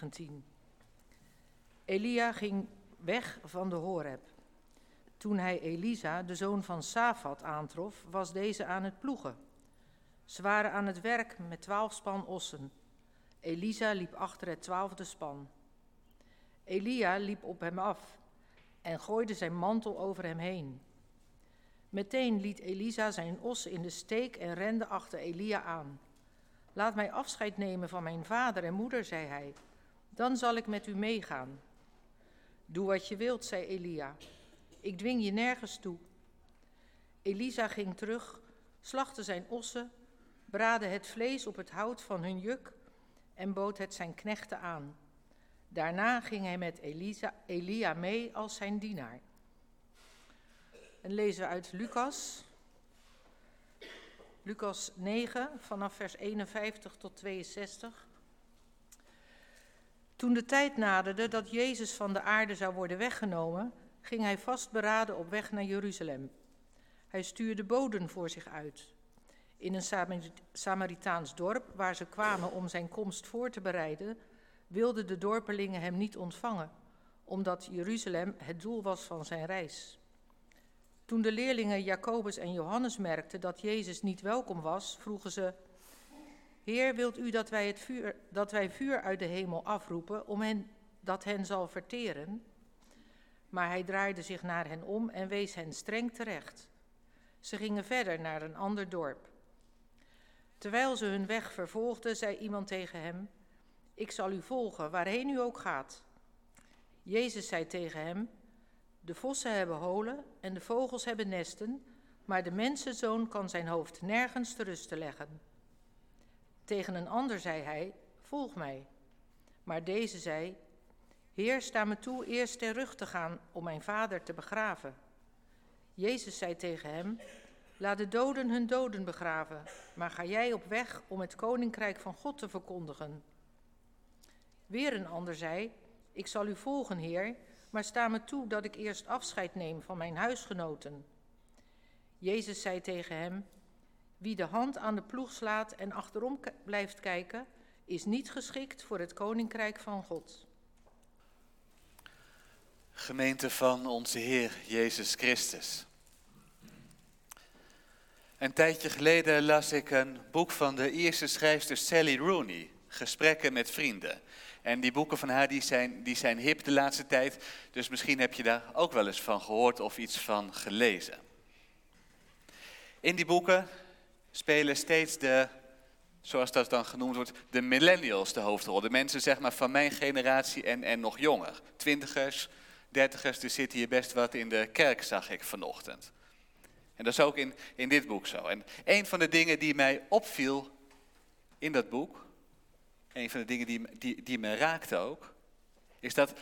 19. Elia ging weg van de Horeb. Toen hij Elisa, de zoon van Safat, aantrof, was deze aan het ploegen. Ze waren aan het werk met twaalf span ossen. Elisa liep achter het twaalfde span. Elia liep op hem af en gooide zijn mantel over hem heen. Meteen liet Elisa zijn ossen in de steek en rende achter Elia aan. Laat mij afscheid nemen van mijn vader en moeder, zei hij. Dan zal ik met u meegaan. Doe wat je wilt, zei Elia. Ik dwing je nergens toe. Elisa ging terug, slachtte zijn ossen, braadde het vlees op het hout van hun juk en bood het zijn knechten aan. Daarna ging hij met Elisa, Elia mee als zijn dienaar. En lezen we uit Lucas, Lucas 9 vanaf vers 51 tot 62. Toen de tijd naderde dat Jezus van de aarde zou worden weggenomen, ging hij vastberaden op weg naar Jeruzalem. Hij stuurde boden voor zich uit. In een Samaritaans dorp waar ze kwamen om zijn komst voor te bereiden, wilden de dorpelingen hem niet ontvangen, omdat Jeruzalem het doel was van zijn reis. Toen de leerlingen Jacobus en Johannes merkten dat Jezus niet welkom was, vroegen ze: Heer, wilt u dat wij, het vuur, dat wij vuur uit de hemel afroepen om hen, dat hen zal verteren? Maar hij draaide zich naar hen om en wees hen streng terecht. Ze gingen verder naar een ander dorp. Terwijl ze hun weg vervolgden, zei iemand tegen hem: Ik zal u volgen, waarheen u ook gaat. Jezus zei tegen hem: De vossen hebben holen en de vogels hebben nesten, maar de mensenzoon kan zijn hoofd nergens te rusten leggen. Tegen een ander zei hij: Volg mij. Maar deze zei: Heer, sta me toe eerst ter rug te gaan om mijn vader te begraven. Jezus zei tegen hem: Laat de doden hun doden begraven, maar ga jij op weg om het koninkrijk van God te verkondigen. Weer een ander zei: Ik zal u volgen, Heer, maar sta me toe dat ik eerst afscheid neem van mijn huisgenoten. Jezus zei tegen hem: Wie de hand aan de ploeg slaat en achterom blijft kijken, is niet geschikt voor het koninkrijk van God. Gemeente van onze Heer Jezus Christus. Een tijdje geleden las ik een boek van de Ierse schrijfster Sally Rooney, Gesprekken met vrienden. En die boeken van haar die zijn, die zijn hip de laatste tijd, dus misschien heb je daar ook wel eens van gehoord of iets van gelezen. In die boeken spelen steeds de, zoals dat dan genoemd wordt, de millennials de hoofdrol. De mensen zeg maar van mijn generatie en, en nog jonger. Twintigers, dertigers, er zitten hier best wat in de kerk, zag ik vanochtend. En dat is ook in, in dit boek zo. En een van de dingen die mij opviel in dat boek, een van de dingen die, die, die me raakte ook, is dat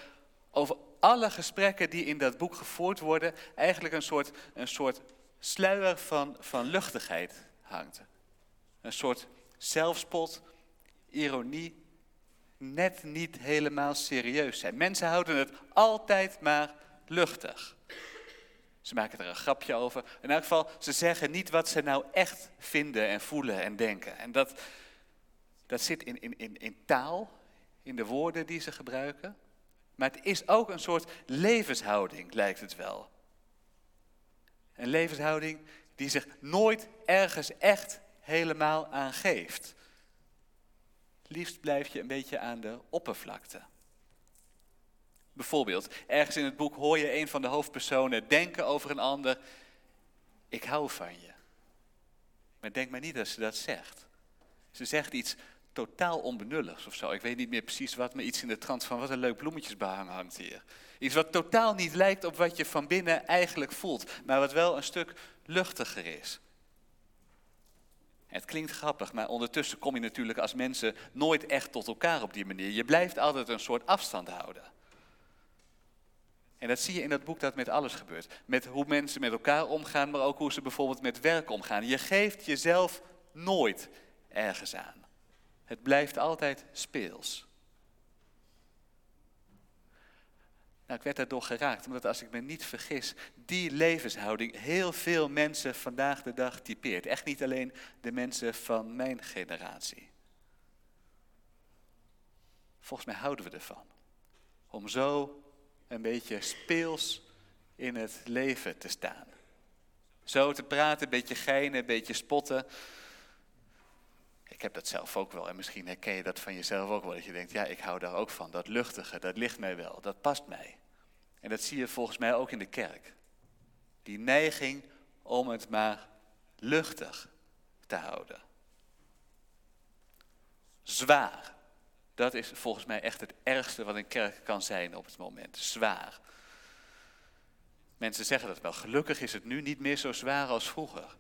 over alle gesprekken die in dat boek gevoerd worden, eigenlijk een soort, een soort sluier van, van luchtigheid Een soort zelfspot, ironie, net niet helemaal serieus zijn. Mensen houden het altijd maar luchtig. Ze maken er een grapje over. In elk geval, ze zeggen niet wat ze nou echt vinden en voelen en denken. En dat, dat zit in, in, in, in taal, in de woorden die ze gebruiken. Maar het is ook een soort levenshouding, lijkt het wel. Een levenshouding die zich nooit ergens echt helemaal aangeeft. Liefst blijf je een beetje aan de oppervlakte. Bijvoorbeeld, ergens in het boek hoor je een van de hoofdpersonen denken over een ander, ik hou van je. Maar denk maar niet dat ze dat zegt. Ze zegt iets totaal onbenulligs of zo. Ik weet niet meer precies wat, maar iets in de trant van wat een leuk bloemetjesbehang hangt hier. Iets wat totaal niet lijkt op wat je van binnen eigenlijk voelt, maar wat wel een stuk luchtiger is. Het klinkt grappig, maar ondertussen kom je natuurlijk als mensen nooit echt tot elkaar op die manier. Je blijft altijd een soort afstand houden. En dat zie je in dat boek dat met alles gebeurt. Met hoe mensen met elkaar omgaan, maar ook hoe ze bijvoorbeeld met werk omgaan. Je geeft jezelf nooit ergens aan. Het blijft altijd speels. Nou, ik werd daardoor geraakt, omdat als ik me niet vergis, die levenshouding heel veel mensen vandaag de dag typeert. Echt niet alleen de mensen van mijn generatie. Volgens mij houden we ervan. Om zo een beetje speels in het leven te staan. Zo te praten, een beetje geinen, een beetje spotten. Ik heb dat zelf ook wel en misschien herken je dat van jezelf ook wel. Dat je denkt, ja, ik hou daar ook van. Dat luchtige, dat ligt mij wel, dat past mij. En dat zie je volgens mij ook in de kerk. Die neiging om het maar luchtig te houden. Zwaar. Dat is volgens mij echt het ergste wat een kerk kan zijn op het moment. Zwaar. Mensen zeggen dat wel. Gelukkig is het nu niet meer zo zwaar als vroeger.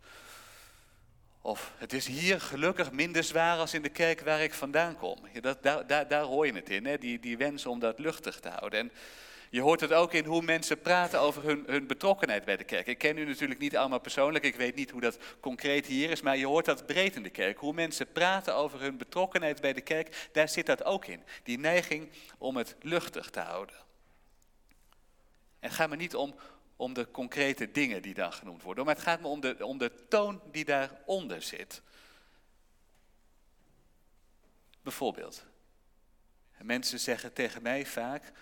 Of het is hier gelukkig minder zwaar als in de kerk waar ik vandaan kom. Dat, daar, daar, daar hoor je het in, hè? Die, die wens om dat luchtig te houden. En je hoort het ook in hoe mensen praten over hun, hun betrokkenheid bij de kerk. Ik ken u natuurlijk niet allemaal persoonlijk, ik weet niet hoe dat concreet hier is, maar je hoort dat breed in de kerk. Hoe mensen praten over hun betrokkenheid bij de kerk, daar zit dat ook in. Die neiging om het luchtig te houden. En gaat me niet om, om de concrete dingen die dan genoemd worden, maar het gaat me om de, om de toon die daaronder zit. Bijvoorbeeld, mensen zeggen tegen mij vaak,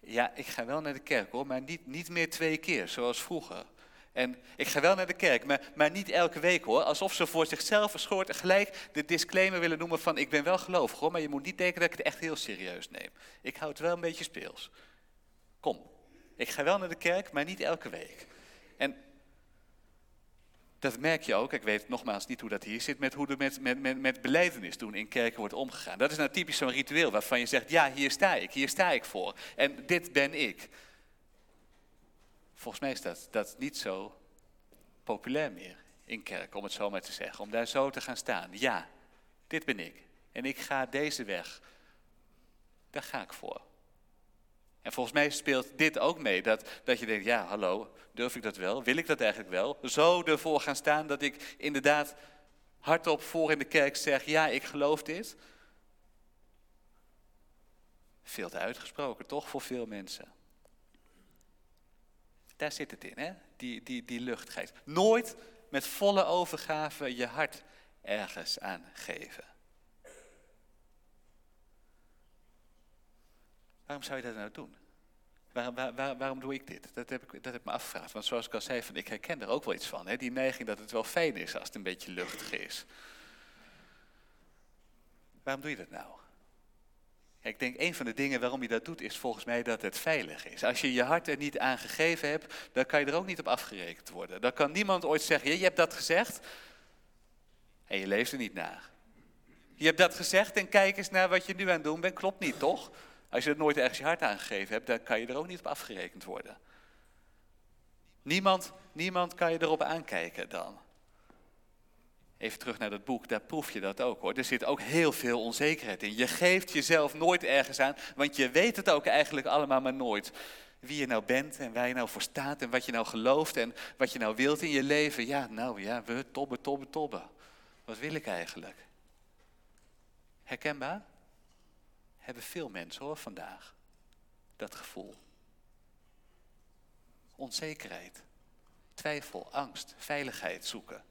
ja, ik ga wel naar de kerk hoor, maar niet, niet meer twee keer zoals vroeger. En ik ga wel naar de kerk, maar, maar niet elke week hoor. Alsof ze voor zichzelf verschoord gelijk de disclaimer willen noemen van ik ben wel gelovig hoor, maar je moet niet denken dat ik het echt heel serieus neem. Ik hou het wel een beetje speels. Kom, ik ga wel naar de kerk, maar niet elke week. En dat merk je ook, ik weet nogmaals niet hoe dat hier zit, met hoe er met, met, met, met beleidenis toen in kerken wordt omgegaan. Dat is nou typisch zo'n ritueel waarvan je zegt, ja, hier sta ik, hier sta ik voor. En dit ben ik. Volgens mij is dat, dat niet zo populair meer in kerk, om het zo maar te zeggen. Om daar zo te gaan staan. Ja, dit ben ik. En ik ga deze weg. Daar ga ik voor. En volgens mij speelt dit ook mee, dat, dat je denkt, ja hallo, durf ik dat wel? Wil ik dat eigenlijk wel? Zo ervoor gaan staan dat ik inderdaad hardop voor in de kerk zeg, ja ik geloof dit. Veel te uitgesproken, toch, voor veel mensen. Daar zit het in, hè? Die, die, die luchtigheid. Nooit met volle overgave je hart ergens aan geven. Waarom zou je dat nou doen? Waar, waar, waarom doe ik dit? Dat heb ik, dat heb me afgevraagd. Want zoals ik al zei, van, ik herken er ook wel iets van. Hè? Die neiging dat het wel fijn is als het een beetje luchtig is. Waarom doe je dat nou? Ik denk, een van de dingen waarom je dat doet, is volgens mij dat het veilig is. Als je je hart er niet aan gegeven hebt, dan kan je er ook niet op afgerekend worden. Dan kan niemand ooit zeggen, je hebt dat gezegd en je leeft er niet naar. Je hebt dat gezegd en kijk eens naar wat je nu aan het doen bent, klopt niet, toch? Als je het nooit ergens je hart aangegeven hebt, dan kan je er ook niet op afgerekend worden. Niemand, niemand kan je erop aankijken dan. Even terug naar dat boek, daar proef je dat ook hoor. Er zit ook heel veel onzekerheid in. Je geeft jezelf nooit ergens aan, want je weet het ook eigenlijk allemaal maar nooit. Wie je nou bent en waar je nou voor staat en wat je nou gelooft en wat je nou wilt in je leven. Ja, nou ja, we tobben, tobben, tobben. Wat wil ik eigenlijk? Herkenbaar? Hebben veel mensen hoor vandaag. Dat gevoel. Onzekerheid, twijfel, angst, veiligheid zoeken.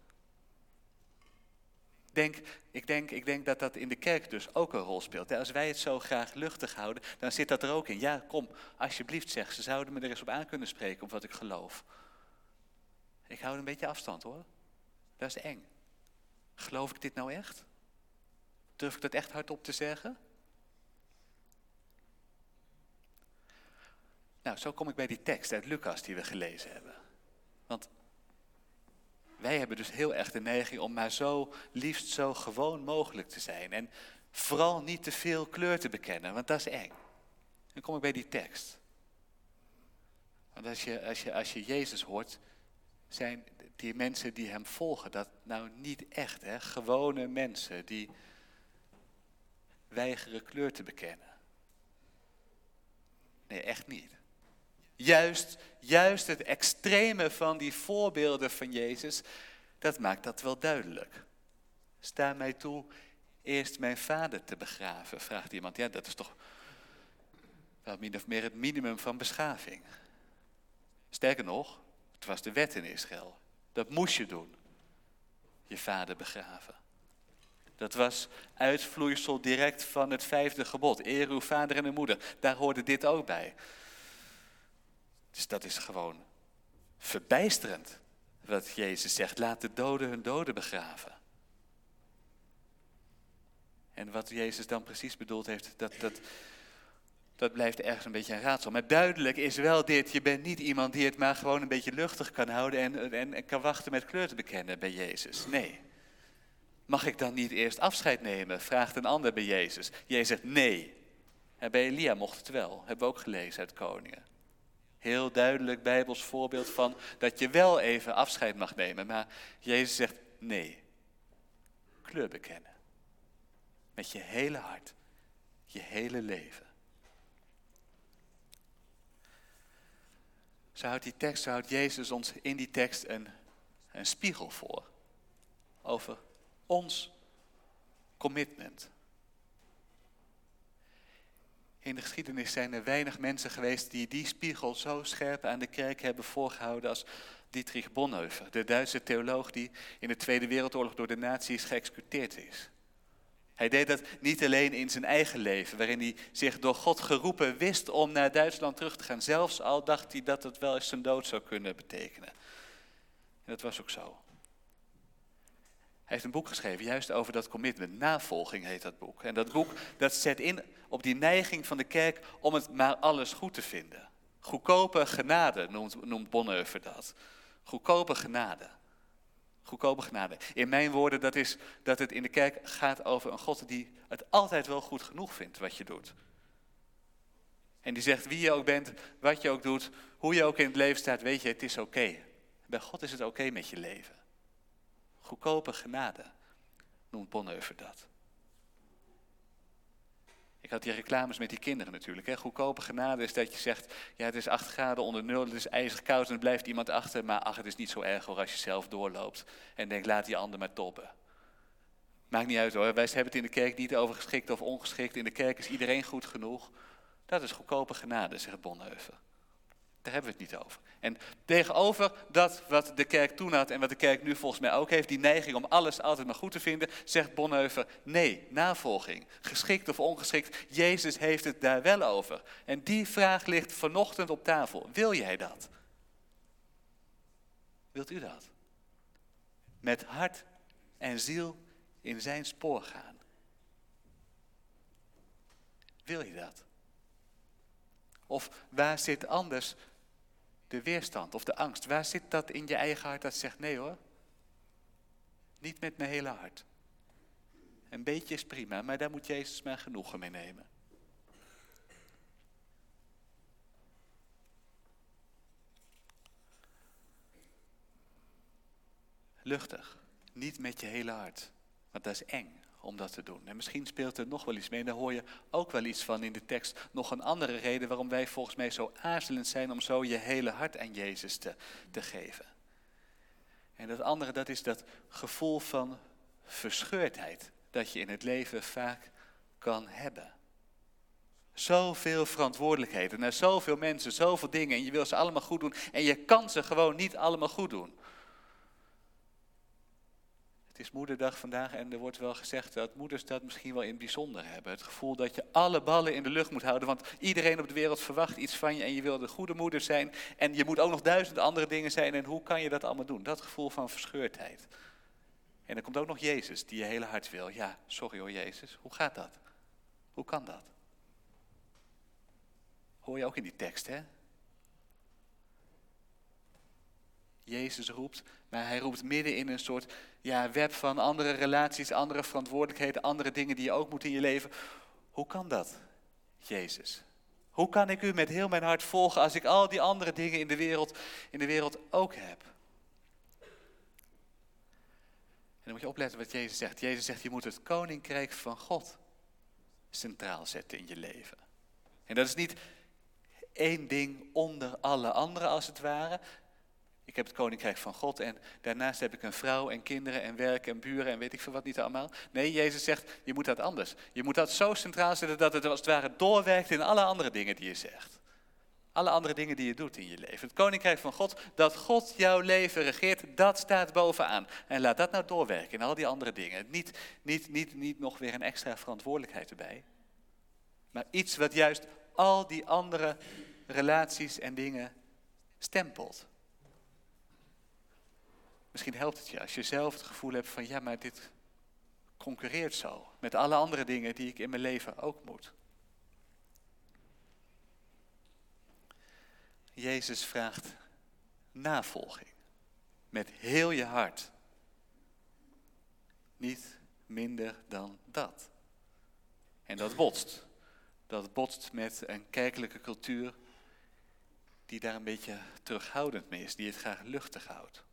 Denk, ik, denk, ik denk dat dat in de kerk dus ook een rol speelt. Als wij het zo graag luchtig houden, dan zit dat er ook in. Ja, kom, alsjeblieft zeg, ze zouden me er eens op aan kunnen spreken op wat ik geloof. Ik hou een beetje afstand hoor. Dat is eng. Geloof ik dit nou echt? Durf ik dat echt hardop te zeggen? Nou, zo kom ik bij die tekst uit Lucas die we gelezen hebben. Want wij hebben dus heel erg de neiging om maar zo liefst zo gewoon mogelijk te zijn. En vooral niet te veel kleur te bekennen, want dat is eng. Dan kom ik bij die tekst. Want als je, als je, als je Jezus hoort, zijn die mensen die hem volgen, dat nou niet echt, hè? gewone mensen die weigeren kleur te bekennen. Nee, echt niet. Juist, juist het extreme van die voorbeelden van Jezus, dat maakt dat wel duidelijk. Sta mij toe eerst mijn vader te begraven, vraagt iemand. Ja, dat is toch wel min of meer het minimum van beschaving. Sterker nog, het was de wet in Israël. Dat moest je doen. Je vader begraven. Dat was uitvloeisel direct van het vijfde gebod. Eer uw vader en uw moeder. Daar hoorde dit ook bij. Dus dat is gewoon verbijsterend wat Jezus zegt. Laat de doden hun doden begraven. En wat Jezus dan precies bedoeld heeft, dat, dat, dat blijft ergens een beetje een raadsel. Maar duidelijk is wel dit, je bent niet iemand die het maar gewoon een beetje luchtig kan houden en, en, kan wachten met kleur te bekennen bij Jezus. Nee. Mag ik dan niet eerst afscheid nemen? Vraagt een ander bij Jezus. Jezus zegt nee. Bij Elia mocht het wel. Hebben we ook gelezen uit Koningen. Heel duidelijk Bijbels voorbeeld van dat je wel even afscheid mag nemen. Maar Jezus zegt nee. Kleur bekennen. Met je hele hart. Je hele leven. Zo houdt die tekst, houdt Jezus ons in die tekst een, een spiegel voor. Over ons commitment. In de geschiedenis zijn er weinig mensen geweest die die spiegel zo scherp aan de kerk hebben voorgehouden als Dietrich Bonhoeffer, de Duitse theoloog die in de Tweede Wereldoorlog door de nazi's geëxecuteerd is. Hij deed dat niet alleen in zijn eigen leven, waarin hij zich door God geroepen wist om naar Duitsland terug te gaan. Zelfs al dacht hij dat het wel eens zijn dood zou kunnen betekenen. En dat was ook zo. Heeft een boek geschreven, juist over dat commitment. Navolging heet dat boek. En dat boek dat zet in op die neiging van de kerk om het maar alles goed te vinden. Goedkope genade noemt, noemt dat. Goedkope genade. Goedkope genade. In mijn woorden, dat is dat het in de kerk gaat over een God die het altijd wel goed genoeg vindt wat je doet. En die zegt wie je ook bent, wat je ook doet, hoe je ook in het leven staat, weet je, het is oké. Bij God is het oké met je leven. Goedkope genade noemt Bonhoeffer dat. Ik had die reclames met die kinderen natuurlijk. Hè. Goedkope genade is dat je zegt, ja het is 8 graden onder nul, het is ijzig koud en er blijft iemand achter. Maar ach, het is niet zo erg hoor als je zelf doorloopt en denkt, laat die ander maar toppen. Maakt niet uit hoor, wij hebben het in de kerk niet over geschikt of ongeschikt. In de kerk is iedereen goed genoeg. Dat is goedkope genade, zegt Bonhoeffer. Daar hebben we het niet over. En tegenover dat wat de kerk toen had en wat de kerk nu volgens mij ook heeft, die neiging om alles altijd maar goed te vinden, zegt Bonhoeffer, nee, navolging, geschikt of ongeschikt, Jezus heeft het daar wel over. En die vraag ligt vanochtend op tafel. Wil jij dat? Wilt u dat? Met hart en ziel in zijn spoor gaan. Wil je dat? Of waar zit anders de weerstand of de angst? Waar zit dat in je eigen hart dat zegt nee hoor? Niet met mijn hele hart. Een beetje is prima, maar daar moet Jezus maar genoegen mee nemen. Luchtig, niet met je hele hart, want dat is eng om dat te doen. En misschien speelt er nog wel iets mee. En daar hoor je ook wel iets van in de tekst. Nog een andere reden waarom wij volgens mij zo aarzelend zijn om zo je hele hart aan Jezus te, te geven. En dat andere, dat is dat gevoel van verscheurdheid dat je in het leven vaak kan hebben. Zoveel verantwoordelijkheden naar zoveel mensen, zoveel dingen en je wil ze allemaal goed doen en je kan ze gewoon niet allemaal goed doen. Het is moederdag vandaag en er wordt wel gezegd dat moeders dat misschien wel in het bijzonder hebben. Het gevoel dat je alle ballen in de lucht moet houden, want iedereen op de wereld verwacht iets van je en je wil de goede moeder zijn. En je moet ook nog duizend andere dingen zijn en hoe kan je dat allemaal doen? Dat gevoel van verscheurdheid. En er komt ook nog Jezus die je hele hart wil. Ja, sorry hoor Jezus, hoe gaat dat? Hoe kan dat? Hoor je ook in die tekst hè? Jezus roept, maar hij roept midden in een soort ja, web van andere relaties, andere verantwoordelijkheden, andere dingen die je ook moet in je leven. Hoe kan dat, Jezus? Hoe kan ik u met heel mijn hart volgen als ik al die andere dingen in de wereld, in de wereld ook heb? En dan moet je opletten wat Jezus zegt. Jezus zegt, je moet het koninkrijk van God centraal zetten in je leven. En dat is niet één ding onder alle andere als het ware. Ik heb het koninkrijk van God en daarnaast heb ik een vrouw en kinderen en werk en buren en weet ik veel wat niet allemaal. Nee, Jezus zegt, je moet dat anders. Je moet dat zo centraal zetten dat het als het ware doorwerkt in alle andere dingen die je zegt. Alle andere dingen die je doet in je leven. Het koninkrijk van God, dat God jouw leven regeert, dat staat bovenaan. En laat dat nou doorwerken in al die andere dingen. Niet, niet, niet, niet nog weer een extra verantwoordelijkheid erbij. Maar iets wat juist al die andere relaties en dingen stempelt. Misschien helpt het je als je zelf het gevoel hebt van ja, maar dit concurreert zo met alle andere dingen die ik in mijn leven ook moet. Jezus vraagt navolging met heel je hart. Niet minder dan dat. En dat botst. Dat botst met een kerkelijke cultuur die daar een beetje terughoudend mee is, die het graag luchtig houdt.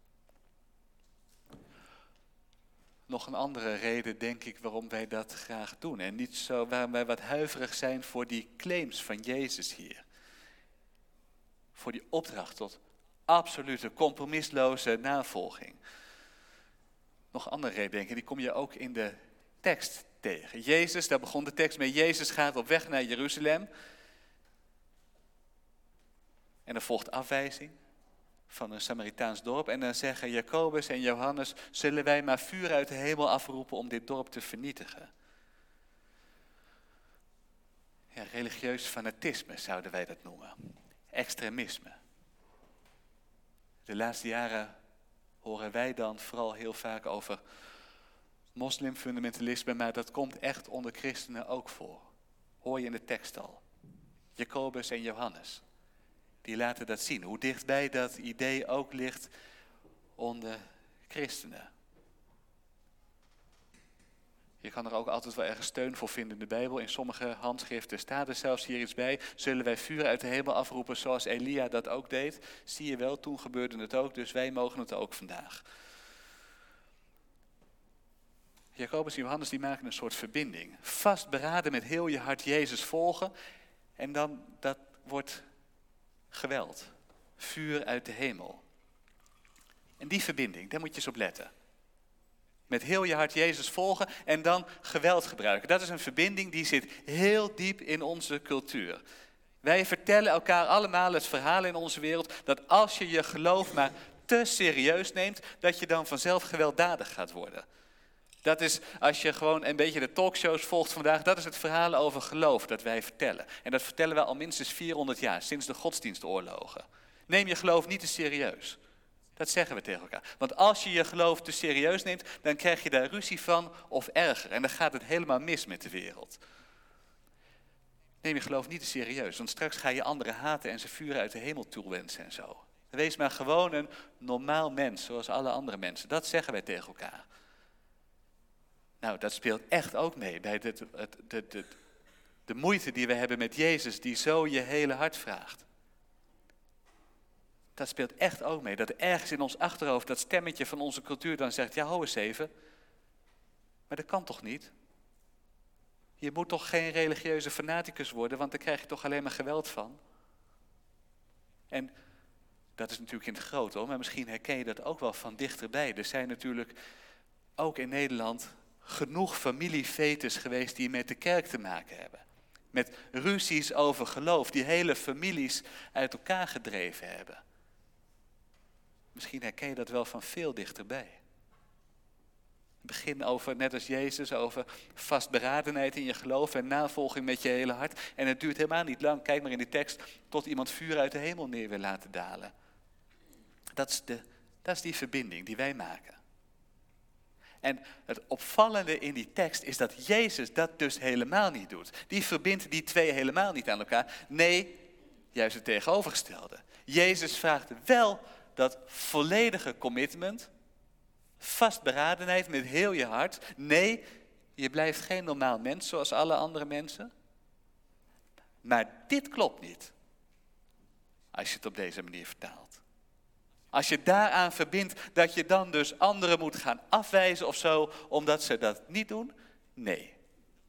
Nog een andere reden, denk ik, waarom wij dat graag doen. En niet zo waarom wij wat huiverig zijn voor die claims van Jezus hier. Voor die opdracht tot absolute, compromisloze navolging. Nog een andere reden, denk ik, die kom je ook in de tekst tegen. Jezus, daar begon de tekst mee. Jezus gaat op weg naar Jeruzalem. En er volgt afwijzing van een Samaritaans dorp. En dan zeggen Jacobus en Johannes, zullen wij maar vuur uit de hemel afroepen om dit dorp te vernietigen. Religieus fanatisme zouden wij dat noemen. Extremisme. De laatste jaren horen wij dan vooral heel vaak over moslimfundamentalisme, maar dat komt echt onder christenen ook voor. Hoor je in de tekst al. Jacobus en Johannes die laten dat zien. Hoe dichtbij dat idee ook ligt onder christenen. Je kan er ook altijd wel ergens steun voor vinden in de Bijbel. In sommige handschriften staat er zelfs hier iets bij. Zullen wij vuur uit de hemel afroepen zoals Elia dat ook deed? Zie je wel, toen gebeurde het ook, dus wij mogen het ook vandaag. Jacobus en Johannes die maken een soort verbinding. Vastberaden met heel je hart Jezus volgen. En dan, dat wordt geweld. Vuur uit de hemel. En die verbinding, daar moet je eens op letten. Met heel je hart Jezus volgen en dan geweld gebruiken. Dat is een verbinding die zit heel diep in onze cultuur. Wij vertellen elkaar allemaal het verhaal in onze wereld dat als je je geloof maar te serieus neemt, dat je dan vanzelf gewelddadig gaat worden. Dat is, als je gewoon een beetje de talkshows volgt vandaag, dat is het verhaal over geloof dat wij vertellen. En dat vertellen we al minstens 400 jaar, sinds de godsdienstoorlogen. Neem je geloof niet te serieus. Dat zeggen we tegen elkaar. Want als je je geloof te serieus neemt, dan krijg je daar ruzie van of erger. En dan gaat het helemaal mis met de wereld. Neem je geloof niet te serieus, want straks ga je anderen haten en ze vuren uit de hemel toewensen en zo. Wees maar gewoon een normaal mens, zoals alle andere mensen. Dat zeggen wij tegen elkaar. Nou, dat speelt echt ook mee bij de, de, de, de moeite die we hebben met Jezus, die zo je hele hart vraagt. Dat speelt echt ook mee. Dat ergens in ons achterhoofd dat stemmetje van onze cultuur dan zegt: Ja, hou eens even. Maar dat kan toch niet? Je moet toch geen religieuze fanaticus worden, want daar krijg je toch alleen maar geweld van. En dat is natuurlijk in het groot hoor, maar misschien herken je dat ook wel van dichterbij. Er zijn natuurlijk ook in Nederland genoeg familiefetes geweest die met de kerk te maken hebben. Met ruzies over geloof, die hele families uit elkaar gedreven hebben. Misschien herken je dat wel van veel dichterbij. Begin over, net als Jezus, over vastberadenheid in je geloof en navolging met je hele hart. En het duurt helemaal niet lang, kijk maar in die tekst, tot iemand vuur uit de hemel neer wil laten dalen. Dat is, de, dat is die verbinding die wij maken. En het opvallende in die tekst is dat Jezus dat dus helemaal niet doet. Die verbindt die twee helemaal niet aan elkaar. Nee, juist het tegenovergestelde. Jezus vraagt wel dat volledige commitment, vastberadenheid met heel je hart. Nee, je blijft geen normaal mens zoals alle andere mensen. Maar dit klopt niet. Als je het op deze manier vertaalt. Als je daaraan verbindt dat je dan dus anderen moet gaan afwijzen of zo, omdat ze dat niet doen. Nee.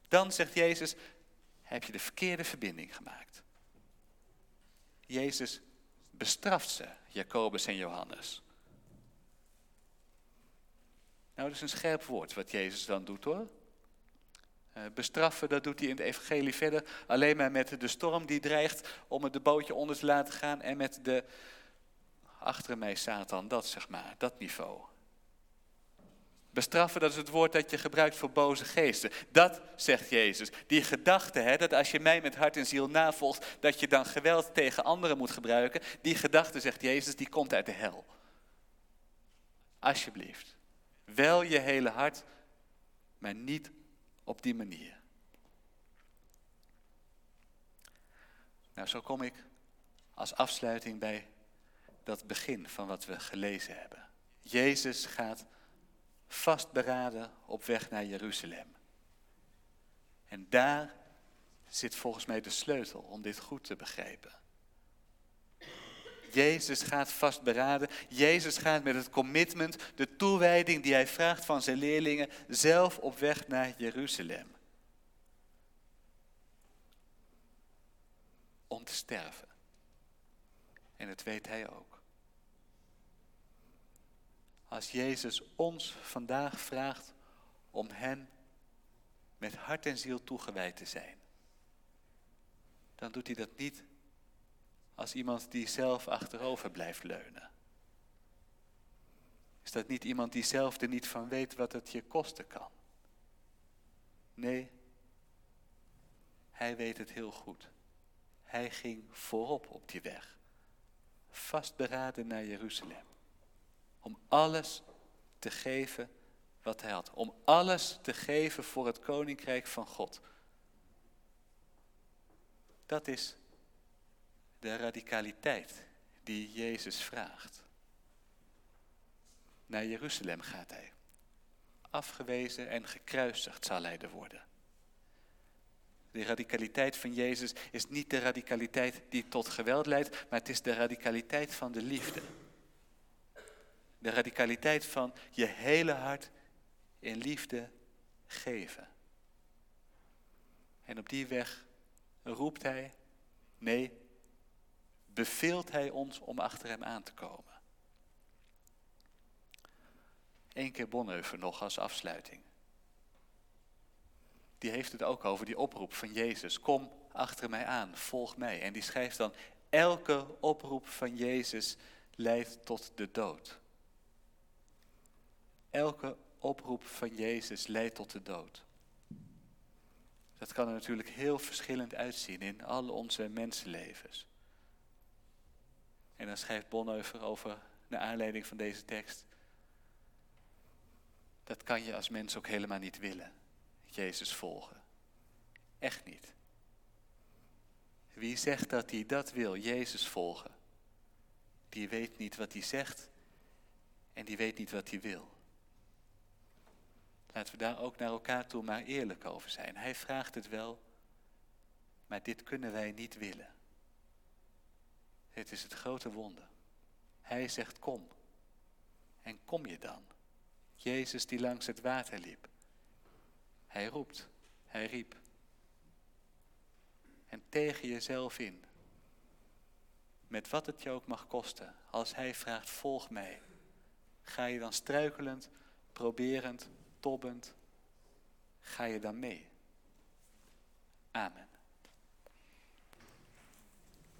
Dan zegt Jezus, heb je de verkeerde verbinding gemaakt. Jezus bestraft ze, Jacobus en Johannes. Nou, dat is een scherp woord wat Jezus dan doet hoor. Eh, bestraffen, dat doet hij in het evangelie verder alleen maar met de storm die dreigt om het de bootje onder te laten gaan en met de achter mij Satan, dat zeg maar, dat niveau. Bestraffen, dat is het woord dat je gebruikt voor boze geesten. Dat zegt Jezus. Die gedachte, hè, dat als je mij met hart en ziel navolgt, dat je dan geweld tegen anderen moet gebruiken. Die gedachte, zegt Jezus, die komt uit de hel. Alsjeblieft. Wel je hele hart, maar niet op die manier. Nou, zo kom ik als afsluiting bij dat begin van wat we gelezen hebben. Jezus gaat vastberaden op weg naar Jeruzalem. En daar zit volgens mij de sleutel om dit goed te begrijpen. Jezus gaat vastberaden. Jezus gaat met het commitment, de toewijding die hij vraagt van zijn leerlingen, zelf op weg naar Jeruzalem. Om te sterven. En dat weet hij ook. Als Jezus ons vandaag vraagt om Hem met hart en ziel toegewijd te zijn, dan doet hij dat niet als iemand die zelf achterover blijft leunen. Is dat niet iemand die zelf er niet van weet wat het je kosten kan? Nee, hij weet het heel goed. Hij ging voorop op die weg, vastberaden naar Jeruzalem, om alles te geven wat hij had, om alles te geven voor het koninkrijk van God. Dat is de radicaliteit die Jezus vraagt. Naar Jeruzalem gaat hij. Afgewezen en gekruisigd zal hij er worden. De radicaliteit van Jezus is niet de radicaliteit die tot geweld leidt, maar het is de radicaliteit van de liefde. De radicaliteit van je hele hart in liefde geven. En op die weg roept hij, nee, beveelt hij ons om achter hem aan te komen. Eén keer Bonhoeffer nog als afsluiting. Die heeft het ook over die oproep van Jezus. Kom achter mij aan, volg mij. En die schrijft dan, elke oproep van Jezus leidt tot de dood. Elke oproep van Jezus leidt tot de dood. Dat kan er natuurlijk heel verschillend uitzien in al onze mensenlevens. En dan schrijft Bonhoeffer over, naar aanleiding van deze tekst. Dat kan je als mens ook helemaal niet willen. Jezus volgen. Echt niet. Wie zegt dat hij dat wil, Jezus volgen, die weet niet wat hij zegt en die weet niet wat hij wil. Laten we daar ook naar elkaar toe maar eerlijk over zijn. Hij vraagt het wel, maar dit kunnen wij niet willen. Het is het grote wonder. Hij zegt kom. En kom je dan? Jezus die langs het water liep. Hij roept, hij riep. En tegen jezelf in. Met wat het je ook mag kosten. Als hij vraagt volg mij. Ga je dan struikelend, proberend, tobbend. Ga je dan mee. Amen.